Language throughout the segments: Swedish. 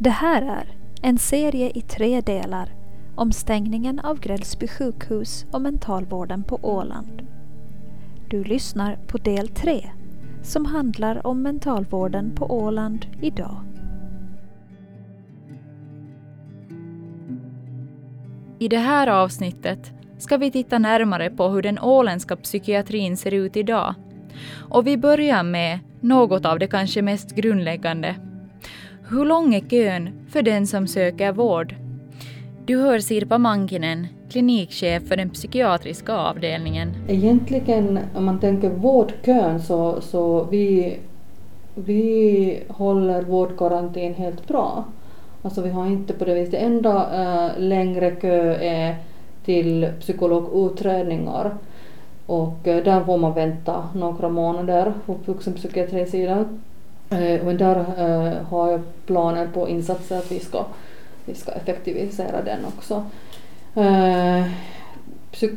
Det här är en serie i tre delar om stängningen av Grällsby sjukhus och mentalvården på Åland. Du lyssnar på del tre som handlar om mentalvården på Åland idag. I det här avsnittet ska vi titta närmare på hur den åländska psykiatrin ser ut idag. Och vi börjar med något av det kanske mest grundläggande. Hur lång är kön för den som söker vård? Du hör Sirpa Mankinen, klinikchef för den psykiatriska avdelningen. Egentligen om man tänker vårdkön så, så vi, vi håller vårdgarantin helt bra. Alltså vi har inte på det viset, det enda äh, längre kö är till psykologutredningar och eh, där får man vänta några månader på vuxenpsykiatrisidan. Men eh, där eh, har jag planer på insatser att vi ska, vi ska effektivisera den också.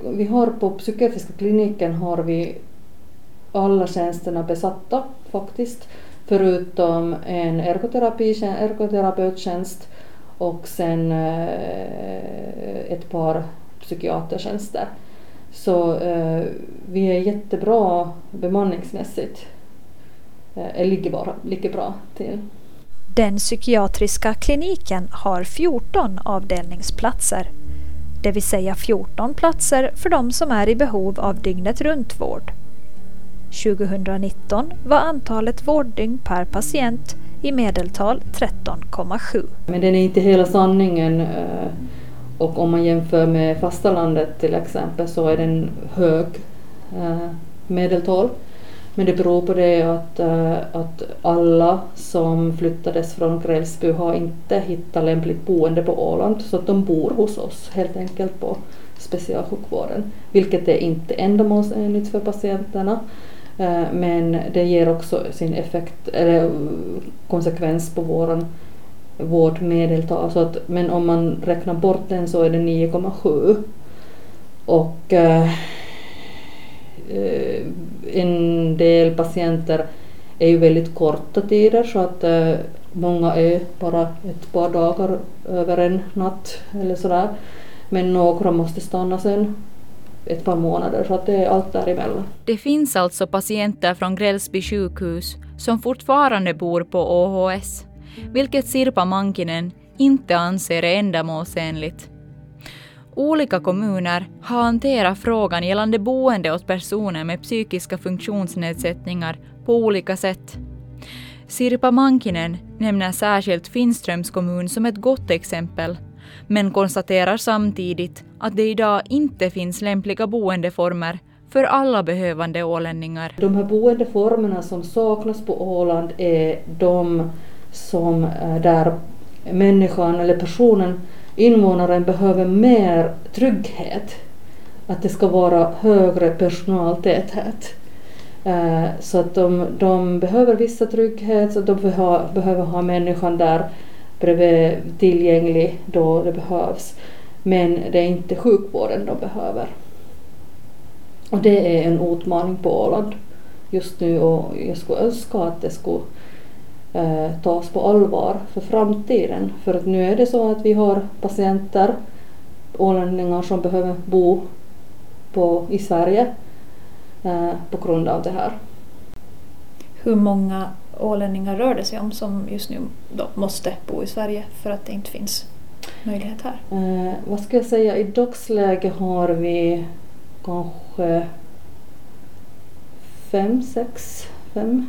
Vi har på psykiatriska kliniken har vi alla tjänsterna besatta faktiskt förutom en ergoterapeuttjänst och sen ett par psykiatertjänster. Så eh, vi är jättebra bemanningsmässigt. Eh, ligger, bara, ligger bra till. Den psykiatriska kliniken har 14 avdelningsplatser. Det vill säga 14 platser för de som är i behov av dygnet runt-vård. 2019 var antalet vårddygn per patient i medeltal 13,7. Men den är inte hela sanningen eh, och om man jämför med fastalandet till exempel så är den hög eh, medeltal. Men det beror på det att, eh, att alla som flyttades från Grälsby har inte hittat lämpligt boende på Åland så att de bor hos oss helt enkelt på specialsjukvården. Vilket är inte ändamålsenligt för patienterna Eh, men det ger också sin effekt, eller konsekvens på våran vårt medeltal. Så att, men om man räknar bort den så är det 9,7. Och eh, eh, en del patienter är ju väldigt korta tider så att eh, många är bara ett par dagar över en natt eller sådär. Men några måste stanna sen ett par månader, så att det är allt däremellan. Det finns alltså patienter från Grälsby sjukhus som fortfarande bor på OHS, vilket Sirpa Mankinen inte anser är ändamålsenligt. Olika kommuner har hanterat frågan gällande boende åt personer med psykiska funktionsnedsättningar på olika sätt. Sirpa Mankinen nämner särskilt Finströms kommun som ett gott exempel men konstaterar samtidigt att det idag inte finns lämpliga boendeformer för alla behövande ålänningar. De här boendeformerna som saknas på Åland är de som eh, där människan eller personen, invånaren behöver mer trygghet. Att det ska vara högre personaltäthet. Eh, så att de, de behöver vissa trygghet, så de behöver, behöver ha människan där bredvid tillgänglig då det behövs. Men det är inte sjukvården de behöver. Och det är en utmaning på Åland just nu och jag skulle önska att det skulle tas på allvar för framtiden. För att nu är det så att vi har patienter, ålänningar som behöver bo på, i Sverige eh, på grund av det här. Hur många ålänningar rör det sig om som just nu måste bo i Sverige för att det inte finns möjlighet här? Eh, vad ska jag säga, i dagsläget har vi kanske fem, sex, fem.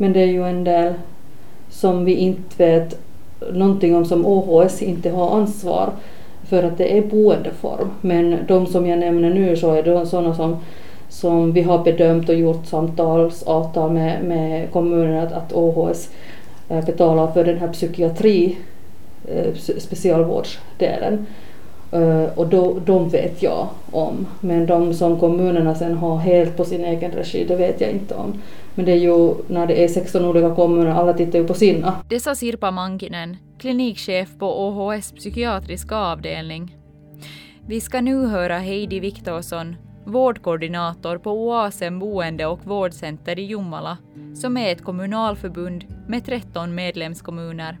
Men det är ju en del som vi inte vet någonting om som OHS inte har ansvar för att det är boendeform. Men de som jag nämner nu så är det sådana som som vi har bedömt och gjort samtalsavtal med, med kommunen att, att OHS eh, betalar för den här psykiatri eh, specialvårdsdelen. Eh, och då, de vet jag om. Men de som kommunerna sen har helt på sin egen regi, det vet jag inte om. Men det är ju när det är 16 olika kommuner, alla tittar ju på sina. Det sa Sirpa Mankinen, klinikchef på OHS psykiatriska avdelning. Vi ska nu höra Heidi Viktorsson, vårdkoordinator på Oasen boende och vårdcenter i Jomala, som är ett kommunalförbund med 13 medlemskommuner.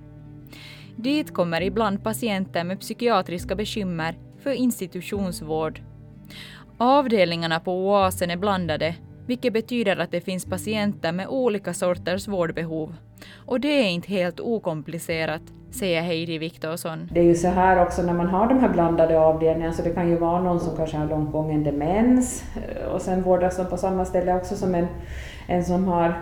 Dit kommer ibland patienter med psykiatriska bekymmer för institutionsvård. Avdelningarna på Oasen är blandade, vilket betyder att det finns patienter med olika sorters vårdbehov. Och det är inte helt okomplicerat, säger Heidi Viktorsson. Det är ju så här också när man har de här blandade avdelningarna, så det kan ju vara någon som kanske har långt gången demens eh, och sen vårdas de på samma ställe också som en, en som har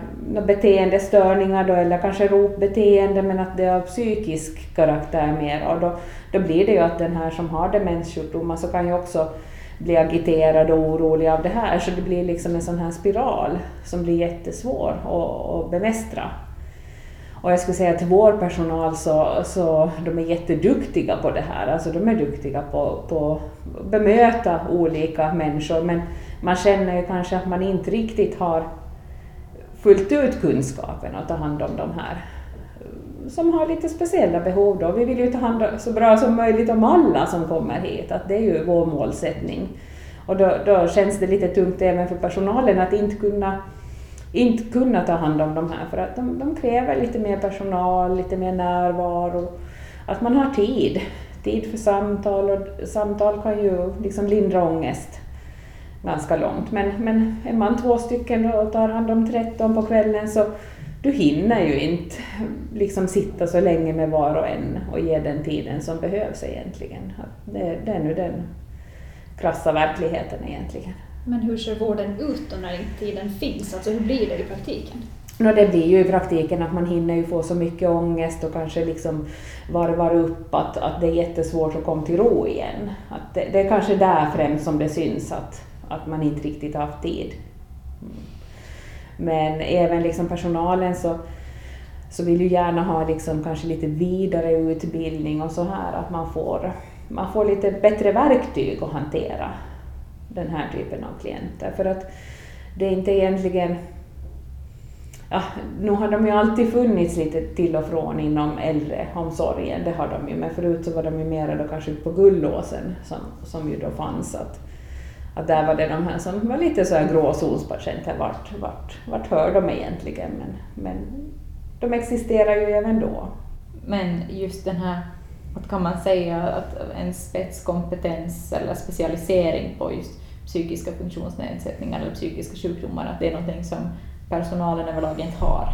beteendestörningar då, eller kanske ropbeteende men att det är av psykisk karaktär mer. Och då, då blir det ju att den här som har demenssjukdomar så kan ju också bli agiterad och orolig av det här, så det blir liksom en sån här spiral som blir jättesvår att, att bemästra. Och jag skulle säga att vår personal så, så de är jätteduktiga på det här, alltså de är duktiga på, på att bemöta olika människor, men man känner ju kanske att man inte riktigt har fullt ut kunskapen att ta hand om de här eh, som har lite speciella behov. Då. Vi vill ju ta hand om så bra som möjligt om alla som kommer hit, att det är ju vår målsättning. Och då, då känns det lite tungt även för personalen att inte kunna inte kunna ta hand om de här för att de, de kräver lite mer personal, lite mer närvaro, att man har tid. Tid för samtal och samtal kan ju liksom lindra ångest ganska långt. Men, men är man två stycken och tar hand om 13 på kvällen så du hinner ju inte liksom sitta så länge med var och en och ge den tiden som behövs egentligen. Det, det är nu den krassa verkligheten egentligen. Men hur ser vården ut då när inte tiden finns? Alltså hur blir det i praktiken? No, det blir ju i praktiken att man hinner ju få så mycket ångest och kanske liksom varvar upp att, att det är jättesvårt att komma till ro igen. Att det, det är kanske där främst som det syns att, att man inte riktigt har haft tid. Mm. Men även liksom personalen så, så vill ju gärna ha liksom kanske lite vidare utbildning och så här, att man får, man får lite bättre verktyg att hantera den här typen av klienter. För att det är inte egentligen... Ja, nu har de ju alltid funnits lite till och från inom äldreomsorgen, det har de ju, men förut så var de ju mera då kanske på Gullåsen som, som ju då fanns. Att, att där var det de här som var lite så här gråzonspatienter, vart, vart, vart hör de egentligen? Men, men de existerar ju även då. Men just den här, att kan man säga, att en spetskompetens eller specialisering på just psykiska funktionsnedsättningar eller psykiska sjukdomar, att det är någonting som personalen överlag inte har?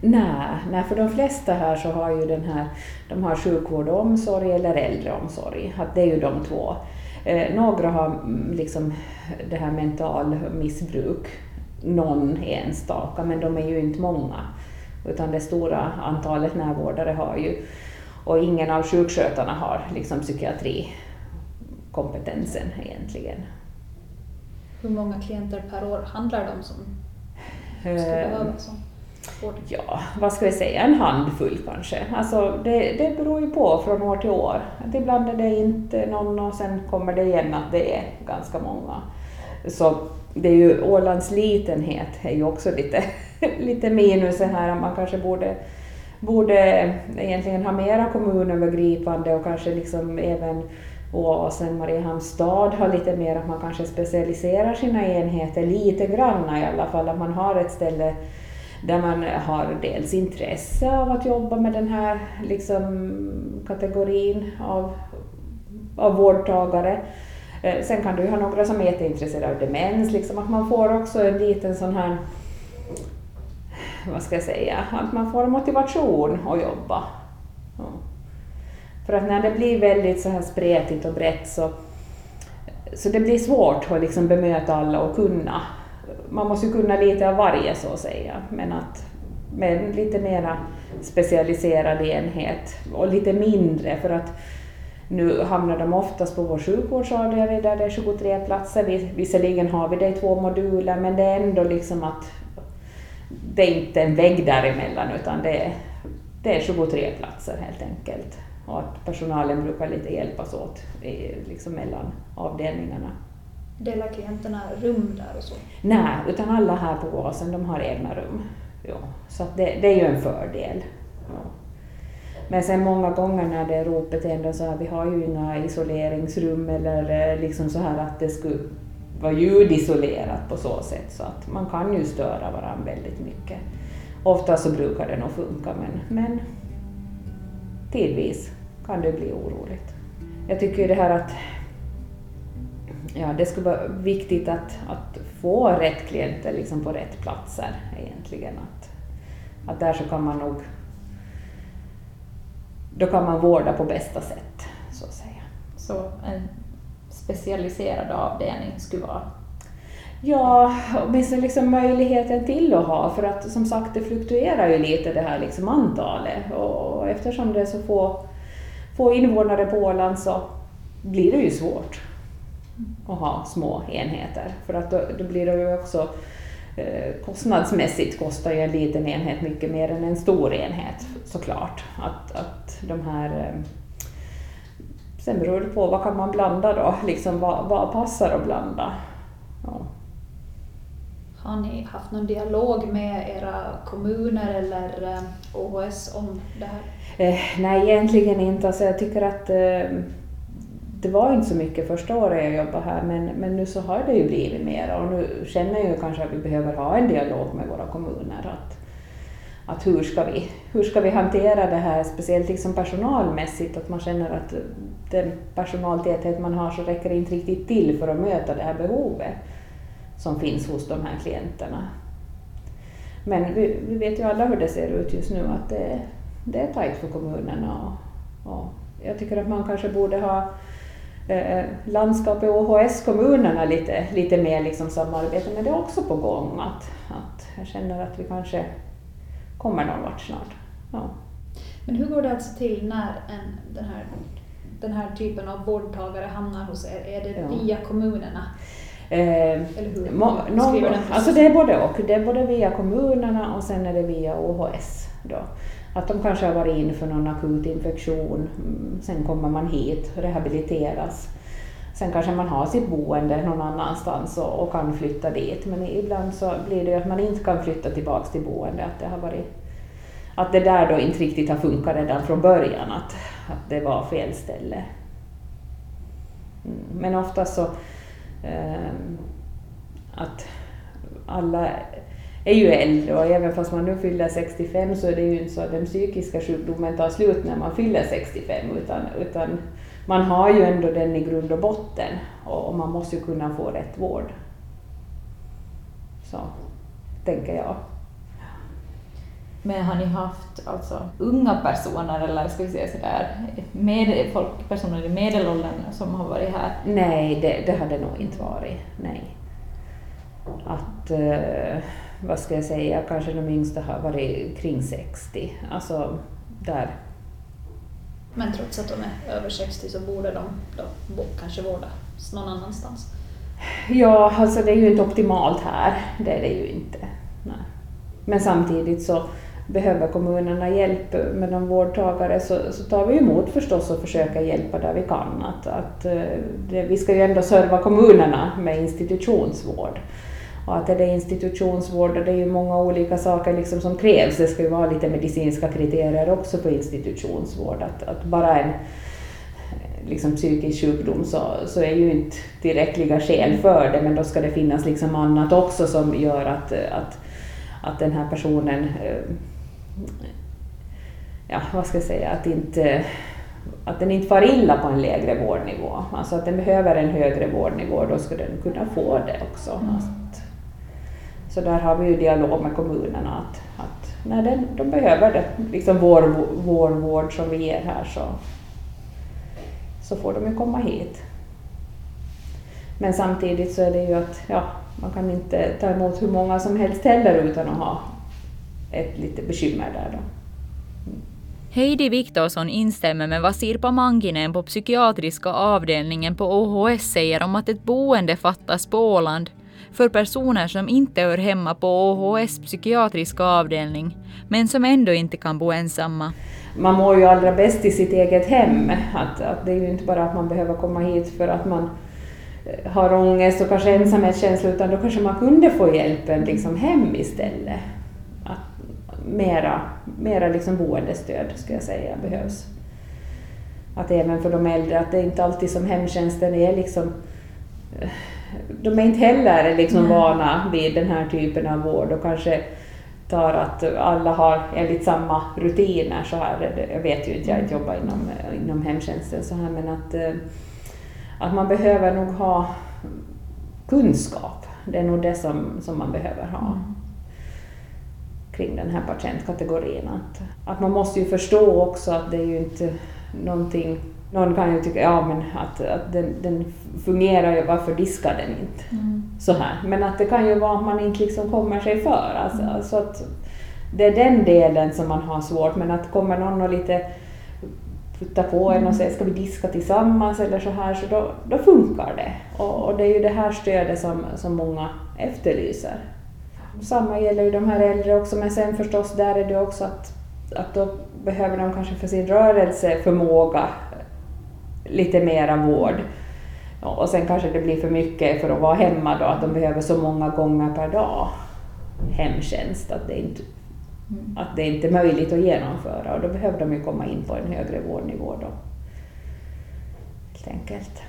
Nej, nej, för de flesta här så har ju den här, de har sjukvård och omsorg eller äldreomsorg, att det är ju de två. Eh, några har mm, liksom det här mental missbruk, någon enstaka, men de är ju inte många. Utan det stora antalet närvårdare har ju, och ingen av sjukskötarna har liksom psykiatrikompetensen egentligen. Hur många klienter per år handlar det om som skulle eh, behöva sån vård? Ja, vad ska vi säga, en handfull kanske. Alltså det, det beror ju på från år till år. Att ibland är det inte någon och sen kommer det igen att det är ganska många. Så det är ju Ålands litenhet är ju också lite, lite minus här, man kanske borde borde egentligen ha mera kommunövergripande och kanske liksom även Oasen, Mariehamns stad har lite mer att man kanske specialiserar sina enheter lite grann i alla fall, att man har ett ställe där man har dels intresse av att jobba med den här liksom, kategorin av, av vårdtagare. Eh, sen kan du ju ha några som är jätteintresserade av demens, liksom att man får också en liten sån här, vad ska jag säga, att man får motivation att jobba. Ja. För att när det blir väldigt så här spretigt och brett så, så det blir svårt att liksom bemöta alla och kunna. Man måste ju kunna lite av varje så att säga, men att med en lite mera specialiserad enhet och lite mindre för att nu hamnar de oftast på vår sjukvårdsavdelning där det är 23 platser. Visserligen har vi det i två moduler men det är ändå liksom att det är inte en vägg däremellan utan det är, det är 23 platser helt enkelt och att personalen brukar lite hjälpas åt liksom mellan avdelningarna. Delar klienterna rum där och så? Nej, utan alla här på Gåsen de har egna rum. Ja, så det, det, är ju en fördel. Ja. Men sen många gånger när det är ropbeteende så här, vi har ju inga isoleringsrum eller eh, liksom så här att det skulle vara ljudisolerat på så sätt så att man kan ju störa varandra väldigt mycket. Ofta så brukar det nog funka men, men tidvis kan det bli oroligt. Jag tycker det här att ja, det skulle vara viktigt att, att få rätt klienter liksom på rätt platser egentligen. Att, att där så kan man nog då kan man vårda på bästa sätt, så att säga. Så en specialiserad avdelning skulle vara? Ja, åtminstone liksom möjligheten till att ha, för att som sagt det fluktuerar ju lite det här liksom antalet. Och eftersom det är så få, få invånare på Åland så blir det ju svårt att ha små enheter. För att då, då blir det ju också eh, kostnadsmässigt kostar ju en liten enhet mycket mer än en stor enhet såklart. Att, att de här eh, Sen beror det på vad kan man blanda då, liksom vad, vad passar att blanda. Ja. Har ni haft någon dialog med era kommuner eller OHS om det här? Eh, nej, egentligen inte. Alltså, jag tycker att eh, det var inte så mycket första året jag jobbade här, men, men nu så har det ju blivit mer och nu känner jag ju kanske att vi behöver ha en dialog med våra kommuner. Att, att hur, ska vi, hur ska vi hantera det här, speciellt liksom personalmässigt, att man känner att den personaltäthet man har så räcker det inte riktigt till för att möta det här behovet som finns hos de här klienterna. Men vi, vi vet ju alla hur det ser ut just nu, att det, det är tajt för kommunerna. Och, och jag tycker att man kanske borde ha eh, landskapet OHS-kommunerna lite, lite mer liksom samarbete, men det är också på gång. Att, att jag känner att vi kanske kommer någon vart snart. Ja. Men hur går det alltså till när en, den, här, den här typen av vårdtagare hamnar hos er? Är det Ja. via kommunerna? Eh, Eller hur Må, någon, alltså det är både och. Det är både via kommunerna och sen är det via OHS. Då. Att de kanske har varit in för någon akut infektion, mm, sen kommer man hit, rehabiliteras. Sen kanske man har sitt boende någon annanstans och, och kan flytta dit. Men ibland så blir det ju att man inte kan flytta tillbaks till boende. Att det, har varit, att det där då inte riktigt har funkat redan från början, att, att det var fel ställe. Mm, men ofta så eh, att alla är ju äldre och även fast man nu fyller 65 så är det ju inte så att den psykiska sjukdomen tar slut när man fyller 65 utan, utan man har ju ändå den i grund och botten och, och man måste ju kunna få rätt vård. Så tänker jag. Men har ni haft alltså, unga personer eller ska vi säga sådär, med, folk, personer i medelåldern som har varit här? Nej, det, det hade nog inte varit. Nej. Att, eh, vad ska jag säga, kanske de yngsta har varit kring 60. Alltså där. Men trots att de är över 60 så borde de då bo, kanske vårdas någon annanstans. Ja, alltså det är ju inte optimalt här. Det är det ju inte. Nej. Men samtidigt så behöver kommunerna hjälp med de vårdtagare så, så tar vi emot förstås och försöker hjälpa där vi kan. Att, att, eh, det, vi ska ju ändå serva kommunerna med institutionsvård. Och att är det institutionsvård, och det är ju många olika saker liksom som krävs. Det ska ju vara lite medicinska kriterier också på institutionsvård. Att, att bara en liksom psykisk sjukdom så, så är ju inte tillräckliga skäl för det, men då ska det finnas liksom annat också som gör att, att, att den här personen, eh, ja vad ska jag säga, att, inte, att den inte far illa på en lägre vårdnivå. Alltså att den behöver en högre vårdnivå, då ska den kunna få det också. Att, så där har vi ju dialog med kommunerna att, att när den, de behöver det, liksom vår, vår vård som vi ger här så, så får de ju komma hit. Men samtidigt så är det ju att ja, man kan inte ta emot hur många som helst heller utan att ha ett litet bekymmer där då. Heidi Viktorsson instämmer med vad Sirpa Mankinen på psykiatriska avdelningen på OHS säger om att ett boende fattas på Åland för personer som inte hör hemma på OHS psykiatriska avdelning, men som ändå inte kan bo ensamma. Man mår ju allra bäst i sitt eget hem. Att, att det är ju inte bara att man behöver komma hit för att man eh, har ångest och kanske ensamhetskänsla, utan då kanske man kunde få hjälpen liksom hem istället. Mera mera liksom boendestöd, skulle jag säga, behövs. Att även för de äldre, att det är inte alltid som hemtjänsten är liksom eh, de är inte heller liksom vana vid den här typen av vård och kanske tar att alla har enligt samma rutiner så här. Jag vet ju inte, jag har inte jobbat inom, inom hemtjänsten så här men att, eh, att man behöver nog ha kunskap. Det är nog det som, som man behöver ha mm. Kring den här patientkategorin. Att, att man måste ju förstå också att det är ju inte någonting någon kan ju tycka ja, men att, att den, den fungerar ju, varför diskar den inte? Mm. Så här. Men att det kan ju vara att man inte liksom kommer sig för. Alltså, mm. alltså att det är den delen som man har svårt, men att kommer någon och lite putta på en och mm. säger ska vi diska tillsammans eller så här, så då, då funkar det. Och, och, det är ju det här stödet som, som många efterlyser. Samma gäller ju de här äldre också, men sen förstås där är det också att, att då behöver de kanske för sin rörelseförmåga lite mera vård. Och sen kanske det blir för mycket för att vara hemma då, att de behöver så många gånger per dag hemtjänst att det inte, mm. att det inte är möjligt att genomföra och då behöver de ju komma in på en högre vårdnivå då. Helt enkelt.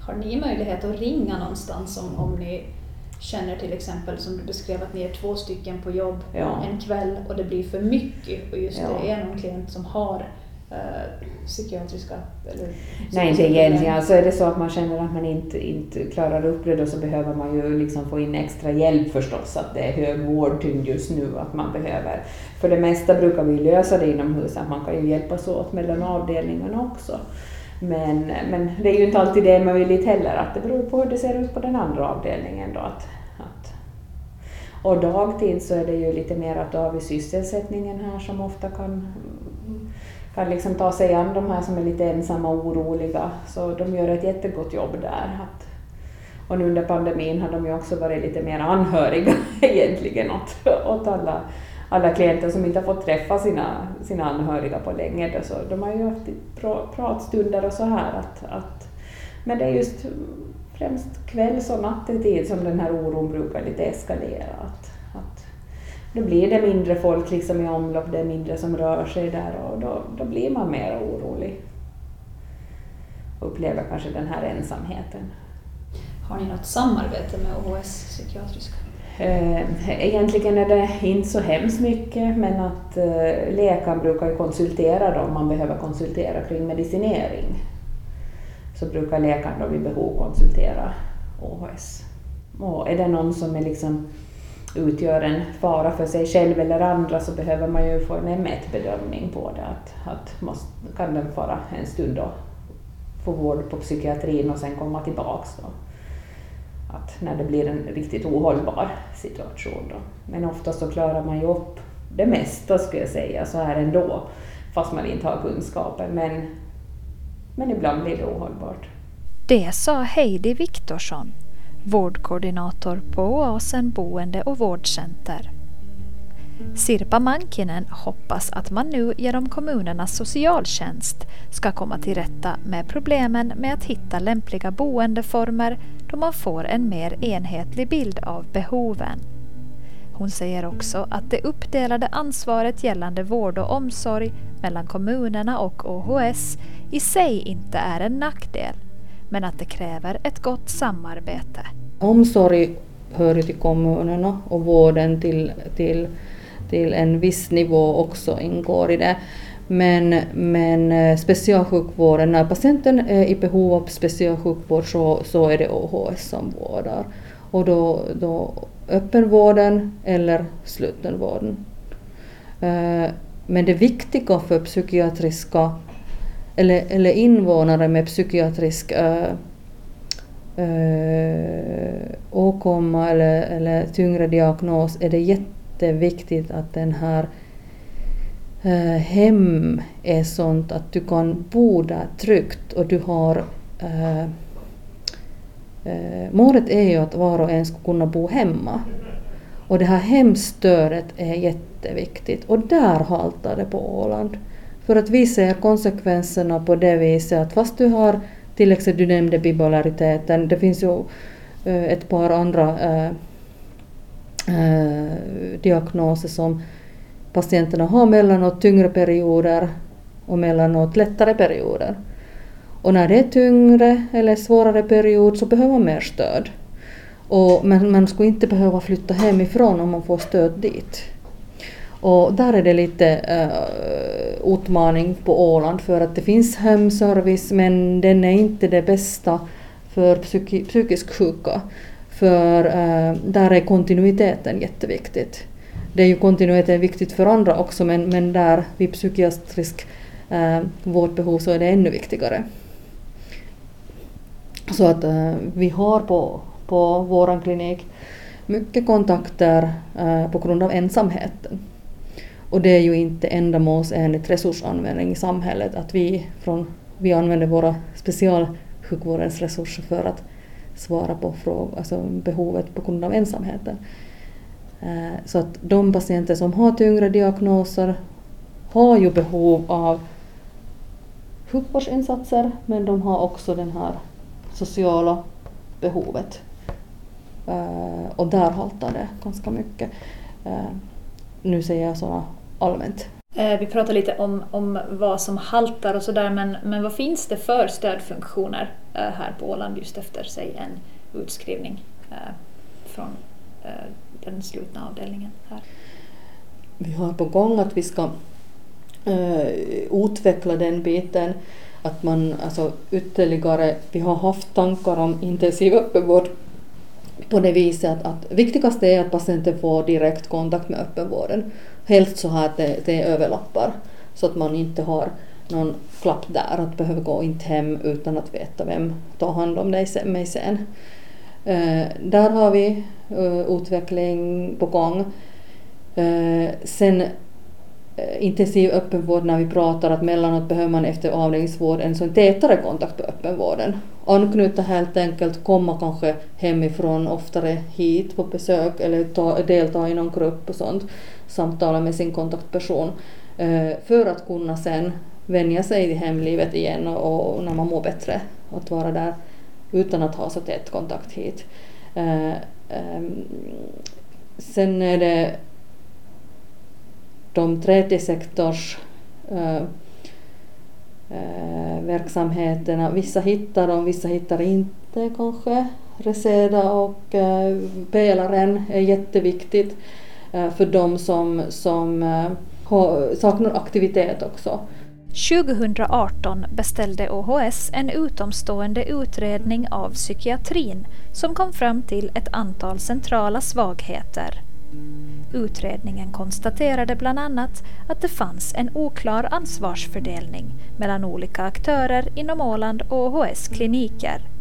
Har ni möjlighet att ringa någonstans om, om ni känner till exempel som du beskrev att ni är två stycken på jobb ja. en kväll och det blir för mycket och just ja. det är någon klient som har eh, psykiatriska eller Nej, inte egentligen. Alltså är det så att man känner att man inte, inte klarar upp det då så behöver man ju liksom få in extra hjälp förstås, att det är hög vårdtyngd just nu, att man behöver. För det mesta brukar vi lösa det inomhus, att man kan ju hjälpas åt mellan avdelningarna också. Men, men det är ju inte alltid det är möjligt heller, att det beror på hur det ser ut på den andra avdelningen då. Att, och dagtid så är det ju lite mer att då har vi sysselsättningen här som ofta kan kan liksom ta sig an de här som är lite ensamma och oroliga. Så de gör ett jättegott jobb där. Att, och nu under pandemin har de ju också varit lite mer anhöriga egentligen åt, åt alla, alla klienter som inte har fått träffa sina, sina anhöriga på länge. Då, så de har ju haft pratstunder och så här. Att, att, men det är just främst kvälls och nattetid som den här oron brukar lite eskalera. Då blir det mindre folk liksom i omlopp, det är mindre som rör sig där och då, då blir man mer orolig. Och upplever kanske den här ensamheten. Har ni något samarbete med OHS psykiatriska? Eh, egentligen är det inte så hemskt mycket, men att eh, läkaren brukar konsultera då, om man behöver konsultera kring medicinering. Så brukar läkaren då vid behov konsultera OHS. Och är det någon som är liksom utgör en fara för sig själv eller andra så behöver man ju få en M1-bedömning på det. Att, att måste, kan den fara en stund och få vård på psykiatrin och sen komma tillbaks. Då. Att när det blir en riktigt ohållbar situation. Då. Men oftast så klarar man ju upp det mesta skulle jag säga så här ändå, fast man inte har kunskapen. Men, men ibland blir det ohållbart. Det sa Heidi Viktorsson vårdkoordinator på Oasen boende och vårdcenter. Sirpa Mankinen hoppas att man nu genom kommunernas socialtjänst ska komma till rätta med problemen med att hitta lämpliga boendeformer då man får en mer enhetlig bild av behoven. Hon säger också att det uppdelade ansvaret gällande vård och omsorg mellan kommunerna och OHS i sig inte är en nackdel men att det kräver ett gott samarbete. Omsorg hör till kommunerna och vården till, till, till en viss nivå också ingår i det. Men, men eh, specialsjukvården, när patienten är i behov av specialsjukvård så, så är det OHS som vårdar. Och då, då öppenvården eller slutenvården. Eh, men det viktiga för psykiatriska eller, eller invånare med psykiatrisk äh, äh, åkomma eller, eller tyngre diagnos är det jätteviktigt att den här äh, hem är sånt att du kan bo där tryggt och du har äh, Målet är ju att var och en ska kunna bo hemma. Och det här hemstödet är jätteviktigt och där haltar det på Åland. För att vi ser konsekvenserna på det viset att fast du har till exempel, du nämnde bipolariteten, det finns ju eh, ett par andra äh, äh, diagnoser som patienterna har mellanåt tyngre perioder och mellanåt lättare perioder. Och när det är tyngre eller svårare period så behöver man mer stöd. Och, men man skulle inte behöva flytta hemifrån om man får stöd dit. Och där är det lite uh, utmaning på Åland för att det finns hemservice men den är inte det bästa för psyki psykiskt sjuka. För uh, där är kontinuiteten jätteviktigt. Det är ju kontinuiteten viktigt för andra också men, men där vid psykiatrisk uh, vårdbehov så är det ännu viktigare. Så att uh, vi har på, på vår klinik mycket kontakter uh, på grund av ensamheten. Och det är ju inte ändamålsenligt resursanvändning i samhället att vi, från, vi använder våra specialsjukvårdens resurser för att svara på frågor, alltså behovet på grund av ensamheten. Eh, så att de patienter som har tyngre diagnoser har ju behov av sjukvårdsinsatser men de har också det här sociala behovet. Eh, och där haltar det ganska mycket. Eh, nu säger jag så allmänt. Uh, vi pratar lite om, om vad som haltar och sådär men, men vad finns det för stödfunktioner här på Åland just efter sig en utskrivning från den slutna avdelningen här? Vi har på gång att vi ska utveckla den biten att man alltså ytterligare, vi har haft tankar om intensiv öppenvård på det viset att, att viktigast är att patienten får direkt kontakt med öppenvården. Helst så här att det, det överlappar så att man inte har någon klapp där att behöva gå inte hem utan att veta vem tar hand om dig, mig sen. Uh, där har vi uh, utveckling på gång. Uh, sen Eh, intensiv öppenvård när vi pratar att mellanåt behöver man efter avdelningsvård en sån tätare kontakt på öppenvården. Anknyta helt enkelt, komma kanske hemifrån oftare hit på besök eller ta, delta i någon grupp och sånt, samtala med sin kontaktperson eh, för att kunna sen vänja sig i hemlivet igen och, och när man mår bättre att vara där utan att ha så tät kontakt hit. Eh, ehm, sen är det de tredje sektors eh, verksamheterna. Vissa hittar dem, vissa hittar inte kanske. Reseda och pelaren är jätteviktigt Eh, för de som, som eh, har, saknar aktivitet också. 2018 beställde OHS en utomstående utredning av psykiatrin som kom fram till ett antal centrala svagheter. Utredningen konstaterade bland annat att det fanns en oklar ansvarsfördelning mellan olika aktörer inom Åland och OHS kliniker.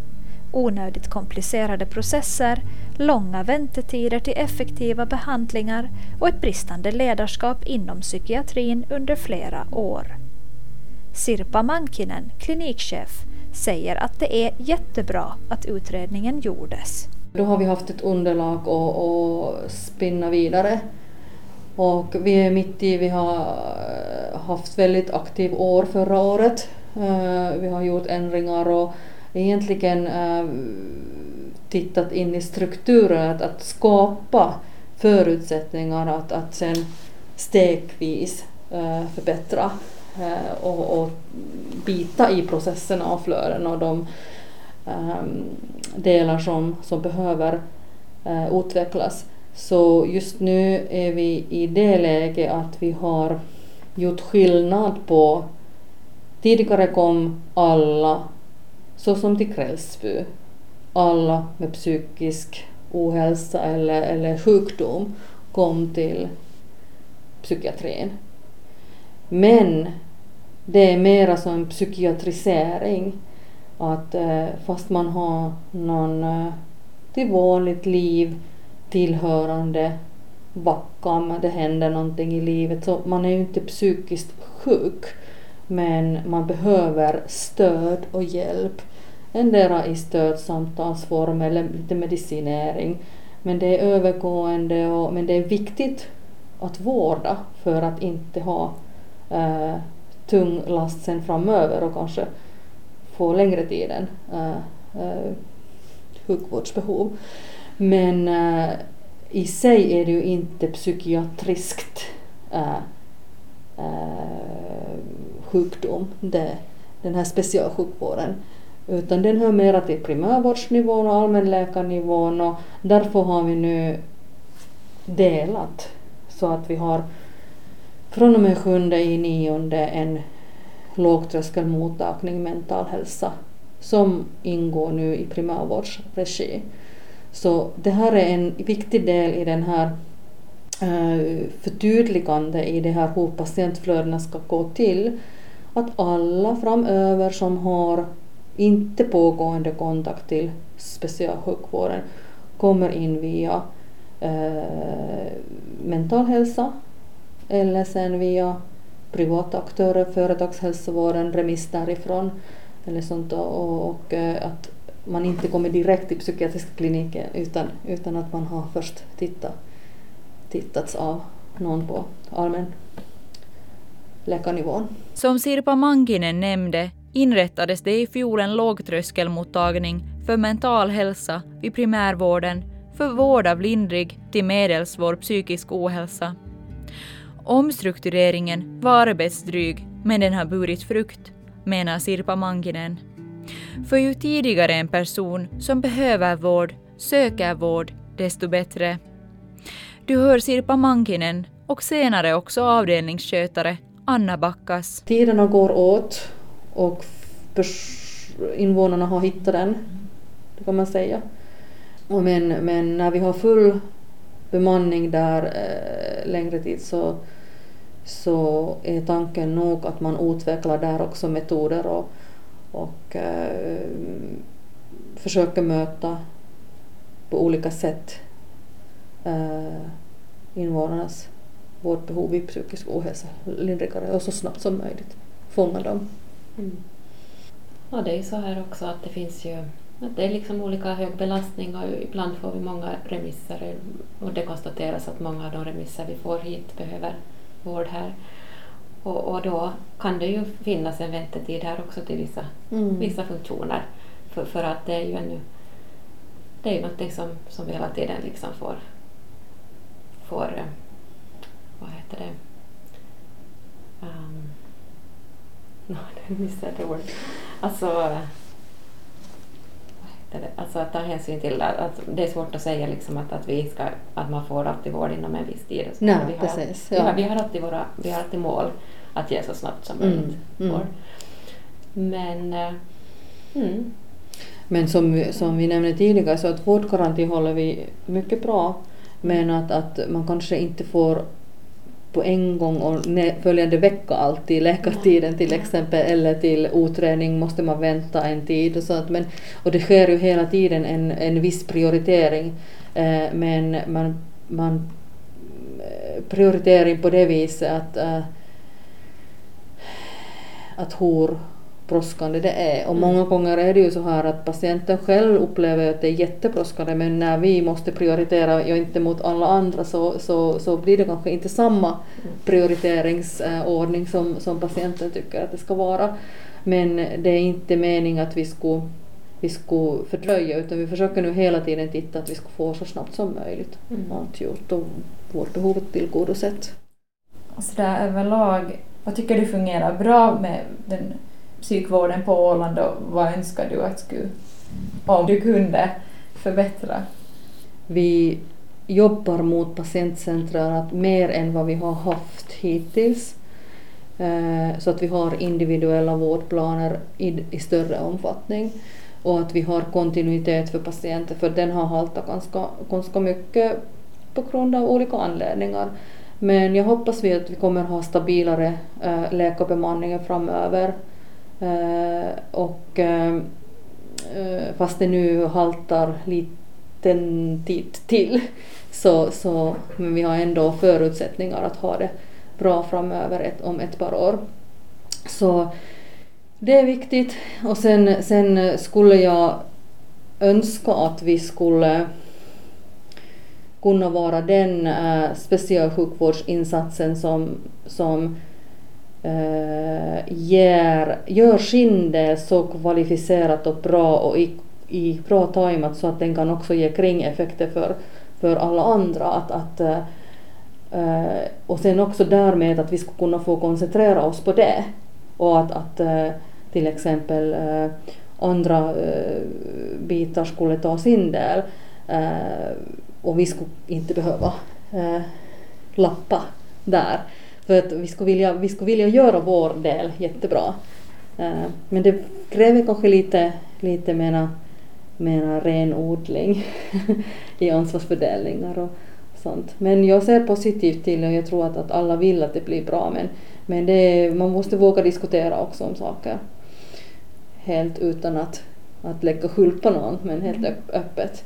Onödigt komplicerade processer, långa väntetider till effektiva behandlingar och ett bristande ledarskap inom psykiatrin under flera år. Sirpa Mankinen, klinikchef, säger att det är jättebra att utredningen gjordes. Då har vi haft ett underlag att spinna vidare. Och vi är mitt i, vi har eh, haft väldigt aktivt år förra året. Eh, vi har gjort ändringar och egentligen eh, tittat in i strukturer, att, att skapa förutsättningar att, att sen stegvis eh, förbättra eh, och, och bita i processerna och flöden och de ehm, delar som, som behöver utvecklas. Så just nu är vi i det läget att vi har gjort skillnad på Tidigare kom alla, såsom till Krällsby, alla med psykisk ohälsa eller, eller sjukdom kom till psykiatrin. Men det är mera som en psykiatrisering att eh, fast man har någon eh, till vanligt liv tillhörande vackam, det händer någonting i livet, så man är ju inte psykiskt sjuk. Men man behöver stöd och hjälp. Endera i stödsamtalsform eller lite medicinering. Men det är övergående och, men det är viktigt att vårda för att inte ha eh, tung last sen framöver och kanske få längre tiden eh, eh, sjukvårdsbehov. Men eh, i sig är det ju inte psykiatriskt eh, eh sjukdom. Det, den här specialsjukvården. Utan den hör mera till primärvårdsnivån och allmänläkarnivån och därför har vi nu delat så att vi har från och med sjunde i nionde en lågtröskelmottagning mental hälsa som ingår nu i primärvårdsregi. Så det här är en viktig del i den här eh, förtydligande i det här hur patientflödena ska gå till. Att alla framöver som har inte pågående kontakt till specialsjukvården kommer in via eh, mental hälsa eller sen via privata aktörer, företagshälsovården, remiss därifrån eller sånt och, och eh, att man inte kommer direkt till psykiatriska kliniken utan, utan att man har först tittat, tittats av någon på allmän läkarnivån. Som Sirpa Mankinen nämnde inrättades det i fjol en lågtröskelmottagning för mental hälsa vid primärvården för vård av lindrig till medelsvår psykisk ohälsa. Omstruktureringen var arbetsdryg, men den har burit frukt, menar Sirpa Mankinen. För ju tidigare en person som behöver vård söker vård, desto bättre. Du hör Sirpa Mankinen och senare också avdelningsskötare Anna Backas. Tiderna går åt och invånarna har hittat den, det kan man säga. Men, men när vi har full bemanning där eh, längre tid så, så är tanken nog att man utvecklar där också metoder och, och eh, försöker möta på olika sätt eh, invånarnas vårdbehov vid psykisk ohälsa lindrigare och så snabbt som möjligt fånga dem. Mm. Ja, det är ju så här också att det finns ju att det är liksom olika hög belastning och ibland får vi många remisser och det konstateras att många av de remisser vi får hit behöver vård här. Och, och då kan det ju finnas en väntetid här också till vissa, mm. vissa funktioner. För, för att det är ju ännu det är ju någonting som, som vi hela tiden liksom får, får eh, vad heter det, no, nu missade jag ordet. Alltså Alltså att ta hänsyn till att, att, det är svårt att säga liksom att, att, vi ska, att man får alltid vård inom en viss tid. Nej, vi, har, precis, ja. vi, har, vi, har alltid våra, vi har alltid mål att ge så snabbt som mm, möjligt mm, vård. Men, äh, mm. Men som, som vi nämnde tidigare så att vårdgaranti håller vi mycket bra men att, att man kanske inte får på en gång och följande vecka alltid, läkartiden till exempel, eller till utredning måste man vänta en tid och sånt. Men, och det sker ju hela tiden en, en viss prioritering, eh, men man, man eh, prioritering på det viset att, eh, att hur brådskande det är. Och många gånger är det ju så här att patienten själv upplever att det är jättebrådskande men när vi måste prioritera och inte mot alla andra så, så, så blir det kanske inte samma prioriteringsordning som, som patienten tycker att det ska vara. Men det är inte meningen att vi skulle vi skulle fördröja utan vi försöker nu hela tiden titta att vi ska få så snabbt som möjligt mm. allt gjort och vårdbehovet tillgodosett. Så där överlag, vad tycker du fungerar bra med den psykvården på Åland och vad önskar du att skulle, om du kunde förbättra? Vi jobbar mot patientcentrerat mer än vad vi har haft hittills. Eh, så att vi har individuella vårdplaner i, i större omfattning och att vi har kontinuitet för patienter för den har haltat ganska, ganska mycket på grund av olika anledningar. Men jag hoppas vi att vi kommer ha stabilare eh, läkarbemanning framöver Eh, och eh, eh, fast det nu haltar liten tid till så, så men vi har ändå förutsättningar att ha det bra framöver ett, om ett par år. Så det är viktigt och sen, sen skulle jag önska att vi skulle kunna vara den äh, specialsjukvårdsinsatsen som, som äh, ger, gör sin del så kvalificerat och bra och i, i bra tajmat så att den kan också ge kringeffekter för, för alla andra. Att, att, äh, och sen också därmed att vi ska kunna få koncentrera oss på det och att, att äh, till exempel andra bitar skulle ta sin del och vi skulle inte behöva lappa där. För att vi skulle vilja, vi skulle vilja göra vår del jättebra. Eh, men det kräver kanske lite, lite mera, mera renodling i ansvarsfördelningar och sånt. Men jag ser positivt till det och jag tror att, att alla vill att det blir bra men, men det, man måste våga diskutera också om saker. Helt utan att, att lägga skuld på någon men helt öppet.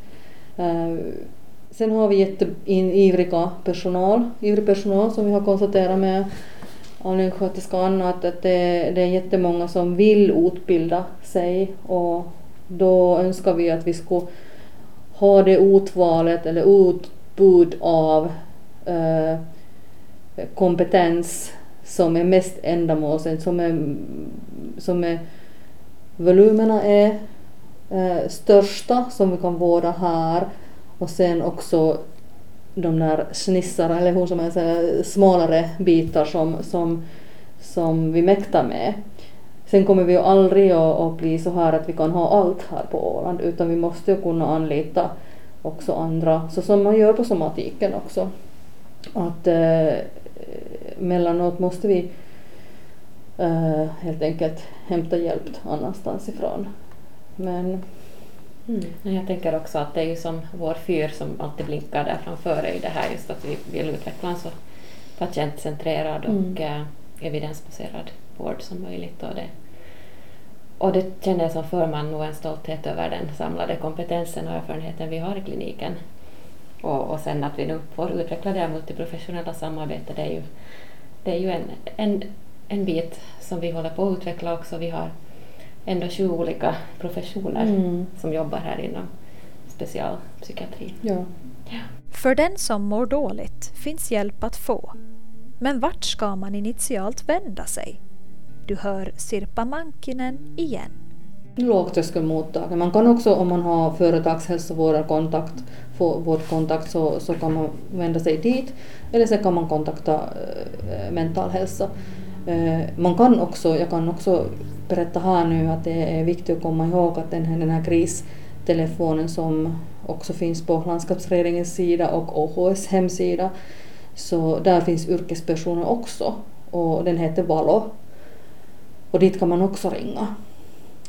Sen har vi jätteivriga personal, ivrig personal som vi har konstaterat med allmänsköterskan att, att det, det är jättemånga som vill utbilda sig och då önskar vi att vi skulle ha det utvalet eller utbud av eh, kompetens som är mest ändamålsenligt, som är, som är volymerna är eh, största som vi kan vårda här och sen också de där snissarna, eller hur som helst, smalare bitar som, som, som vi mäktar med. Sen kommer vi ju aldrig att, att bli så här att vi kan ha allt här på Åland utan vi måste ju kunna anlita också andra, så som man gör på somatiken också. Att eh, mellanåt måste vi eh, helt enkelt hämta hjälp annanstans ifrån. Men Mm. Jag tänker också att det är ju som vår fyr som alltid blinkar där framför är ju det här just att vi vill utveckla en så patientcentrerad och mm. evidensbaserad vård som möjligt. Och det, och det känner jag som förman nog en stolthet över den samlade kompetensen och erfarenheten vi har i kliniken. Och, och sen att vi nu får utveckla det här multiprofessionella samarbetet, det är ju, det är ju en, en, en bit som vi håller på att utveckla också. Vi har ändå sju olika professioner mm. som jobbar här inom specialpsykiatri. Ja. ja. För den som mår dåligt finns hjälp att få. Men vart ska man initialt vända sig? Du hör Sirpa Mankinen igen. Lågtröskelmottagning. Man kan också om man har företagshälsovårdarkontakt, vårdkontakt så, så kan man vända sig dit eller så kan man kontakta äh, mental hälsa. Äh, Eh, man kan också, jag kan också berätta här nu att det är viktigt att komma ihåg att den här, den här kristelefonen som också finns på landskapsregeringens sida och OHS hemsida, så där finns yrkespersoner också och den heter Valo. Och dit kan man också ringa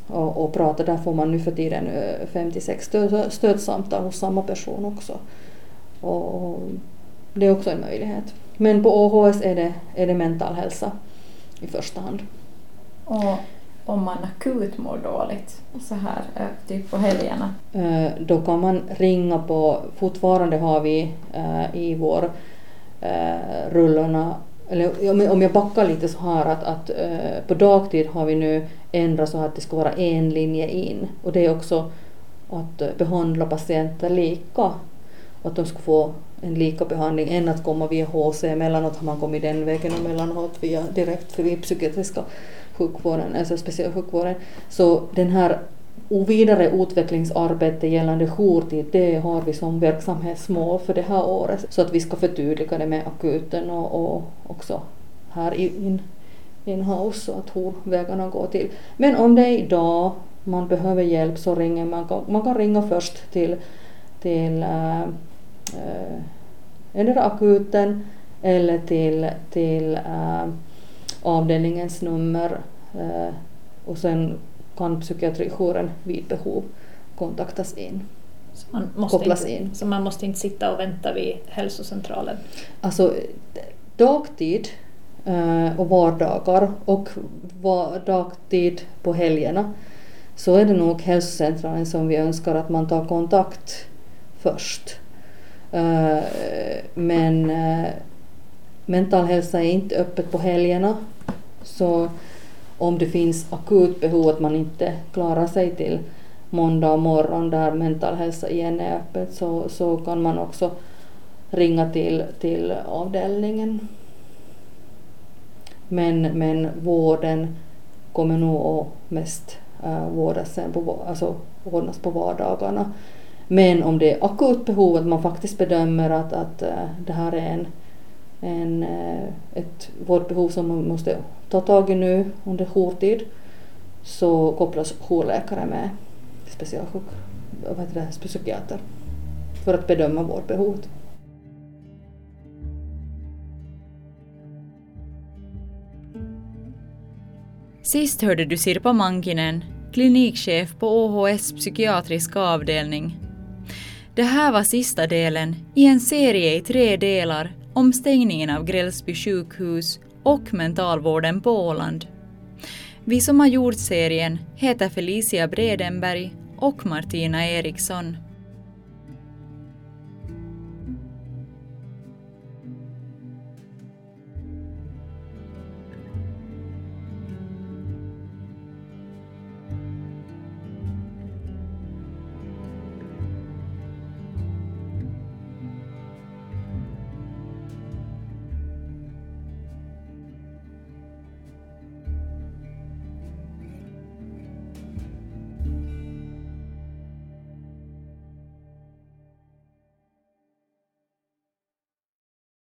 och, och prata. Där får man nu för tiden eh, 56 stöd, stödsamtal hos samma person också. Och det är också en möjlighet. Men på OHS är det, är det mental hälsa i första hand. Och om man akut mår dåligt, så här eh, typ på helgerna? Eh, då kan man ringa på, fortfarande har vi eh, i vår rullorna eller om jag backar lite så här att, att på dagtid har vi nu ändrat så att det ska vara en linje in och det är också att behandla patienter lika. Att de ska få en lika behandling än att komma via HC. Emellanåt har man kommit den vägen och emellanåt via direkt via psykiatriska sjukvården, alltså specialsjukvården. Så den här vidare utvecklingsarbete gällande jourtid, det har vi som verksamhetsmål för det här året. Så att vi ska förtydliga det med akuten och, och också här in, in-house så att hur vägarna går till. Men om det är idag man behöver hjälp så ringer man, man kan ringa först till, till eh, äh, äh, akuten eller till, till äh, avdelningens nummer eh, och sen kan psykiatrijouren vid behov kontaktas in. Så man, måste kopplas inte, in. så man måste inte sitta och vänta vid hälsocentralen? Alltså dagtid eh, och vardagar och dagtid på helgerna så är det nog hälsocentralen som vi önskar att man tar kontakt först. Eh, men eh, mental hälsa är inte öppet på helgerna. Så om det finns akut behov att man inte klarar sig till måndag morgon där mental hälsa igen är öppet så, så kan man också ringa till, till avdelningen. Men, men vården kommer nog att mest äh, vårdas sen på, alltså ordnas på vardagarna. Men om det är akut behov, att man faktiskt bedömer att, att eh, det här är en en, eh, ett vårdbehov som man måste ta tag i nu under jourtid så kopplas jourläkare med specialsjuk, vad heter det, psykiater för att bedöma vårdbehovet. Sist hörde du Sirpa Mankinen, klinikchef på OHS psykiatriska avdelning. Det här var sista delen i en serie i tre delar om stängningen av Grälsby sjukhus och mentalvården på Åland. Vi som har gjort serien heter Felicia Bredenberg och Martina Eriksson.